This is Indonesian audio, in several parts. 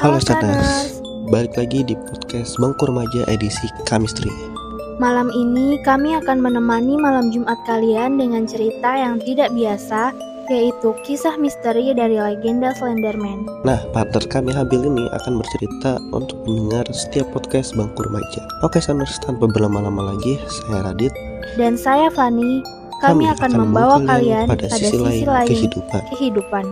Halo Stanas, balik lagi di podcast Bangku Remaja edisi Kamistri. Malam ini kami akan menemani malam Jumat kalian dengan cerita yang tidak biasa, yaitu kisah misteri dari legenda Slenderman. Nah, partner kami Habil ini akan bercerita untuk mendengar setiap podcast Bangku Remaja. Oke Stanas, tanpa berlama-lama lagi, saya Radit. Dan saya Fani, kami, akan, membawa kalian pada, sisi, lain kehidupan. kehidupan.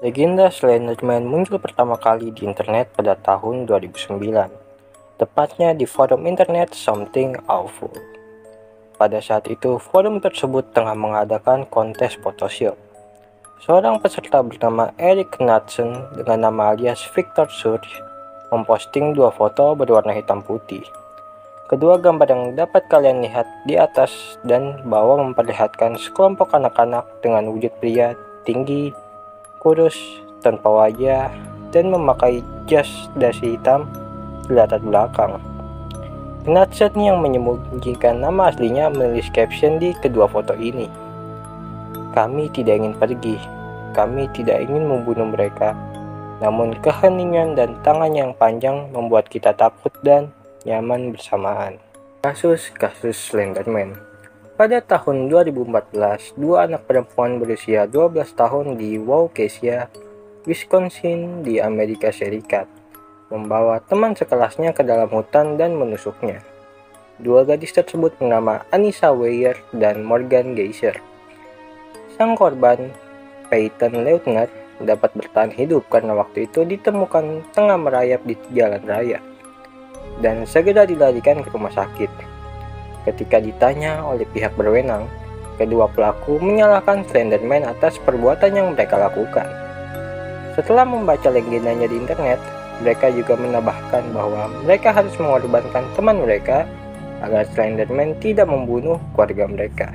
Legenda Slenderman muncul pertama kali di internet pada tahun 2009, tepatnya di forum internet Something Awful. Pada saat itu, forum tersebut tengah mengadakan kontes Photoshop. Seorang peserta bernama Eric Knudsen dengan nama alias Victor Surge memposting dua foto berwarna hitam putih. Kedua gambar yang dapat kalian lihat di atas dan bawah memperlihatkan sekelompok anak-anak dengan wujud pria tinggi kurus, tanpa wajah, dan memakai jas dasi hitam di latar belakang. Knudsen yang menyembunyikan nama aslinya menulis caption di kedua foto ini. Kami tidak ingin pergi, kami tidak ingin membunuh mereka, namun keheningan dan tangan yang panjang membuat kita takut dan nyaman bersamaan. Kasus-kasus Slenderman pada tahun 2014, dua anak perempuan berusia 12 tahun di Waukesha, Wisconsin di Amerika Serikat, membawa teman sekelasnya ke dalam hutan dan menusuknya. Dua gadis tersebut bernama Anissa Weyer dan Morgan Geyser. Sang korban, Peyton Leutner, dapat bertahan hidup karena waktu itu ditemukan tengah merayap di jalan raya dan segera dilarikan ke rumah sakit. Ketika ditanya oleh pihak berwenang, kedua pelaku menyalahkan Slenderman atas perbuatan yang mereka lakukan. Setelah membaca legendanya di internet, mereka juga menambahkan bahwa mereka harus mengorbankan teman mereka agar Slenderman tidak membunuh keluarga mereka.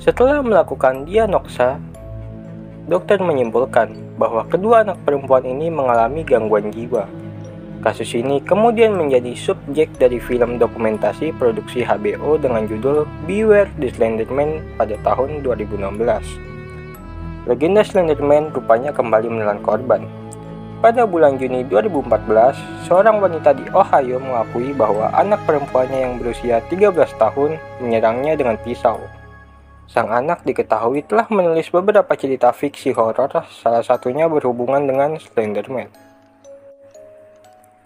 Setelah melakukan diagnosa, dokter menyimpulkan bahwa kedua anak perempuan ini mengalami gangguan jiwa Kasus ini kemudian menjadi subjek dari film dokumentasi produksi HBO dengan judul Beware the Slenderman pada tahun 2016. Legenda Slenderman rupanya kembali menelan korban. Pada bulan Juni 2014, seorang wanita di Ohio mengakui bahwa anak perempuannya yang berusia 13 tahun menyerangnya dengan pisau. Sang anak diketahui telah menulis beberapa cerita fiksi horor, salah satunya berhubungan dengan Slenderman.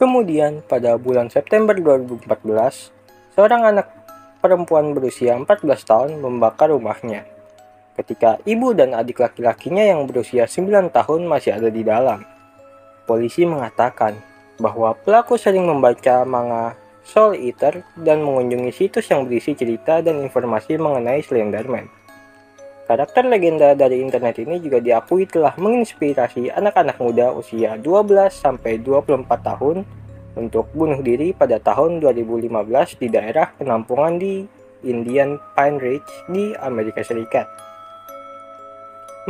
Kemudian, pada bulan September 2014, seorang anak perempuan berusia 14 tahun membakar rumahnya. Ketika ibu dan adik laki-lakinya yang berusia 9 tahun masih ada di dalam. Polisi mengatakan bahwa pelaku sering membaca manga Soul Eater dan mengunjungi situs yang berisi cerita dan informasi mengenai Slenderman. Karakter legenda dari internet ini juga diakui telah menginspirasi anak-anak muda usia 12-24 tahun untuk bunuh diri pada tahun 2015 di daerah penampungan di Indian Pine Ridge di Amerika Serikat.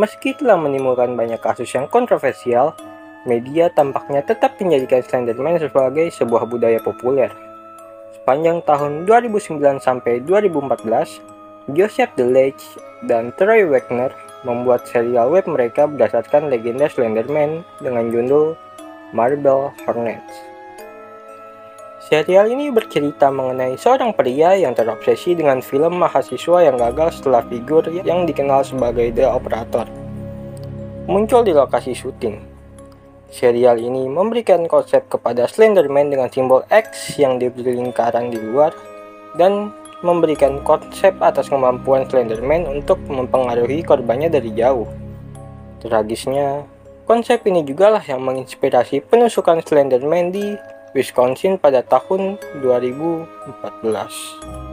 Meski telah menimbulkan banyak kasus yang kontroversial, media tampaknya tetap menjadikan Slenderman sebagai sebuah budaya populer. Sepanjang tahun 2009 sampai 2014, Joseph Delage dan Troy Wagner membuat serial web mereka berdasarkan legenda Slenderman dengan judul Marble Hornets. Serial ini bercerita mengenai seorang pria yang terobsesi dengan film mahasiswa yang gagal setelah figur yang dikenal sebagai The Operator muncul di lokasi syuting. Serial ini memberikan konsep kepada Slenderman dengan simbol X yang diberi lingkaran di luar dan memberikan konsep atas kemampuan Slenderman untuk mempengaruhi korbannya dari jauh. Tragisnya, konsep ini juga lah yang menginspirasi penusukan Slenderman di Wisconsin pada tahun 2014.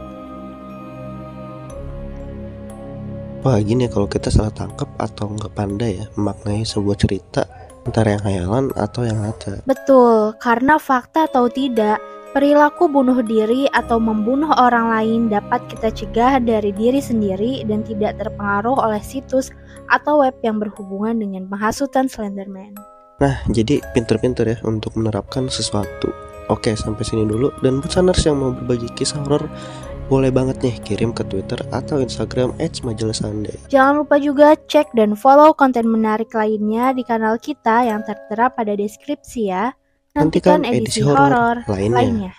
Wah gini ya kalau kita salah tangkap atau nggak pandai ya memaknai sebuah cerita antara yang hayalan atau yang nyata. Betul, karena fakta atau tidak, Perilaku bunuh diri atau membunuh orang lain dapat kita cegah dari diri sendiri dan tidak terpengaruh oleh situs atau web yang berhubungan dengan penghasutan Slenderman. Nah, jadi pinter-pinter ya untuk menerapkan sesuatu Oke, sampai sini dulu. Dan buat saners yang mau berbagi kisah horor, boleh banget nih kirim ke Twitter atau Instagram @majalahsunday. Jangan lupa juga cek dan follow konten menarik lainnya di kanal kita yang tertera pada deskripsi ya. Nantikan edisi horor lainnya. lainnya.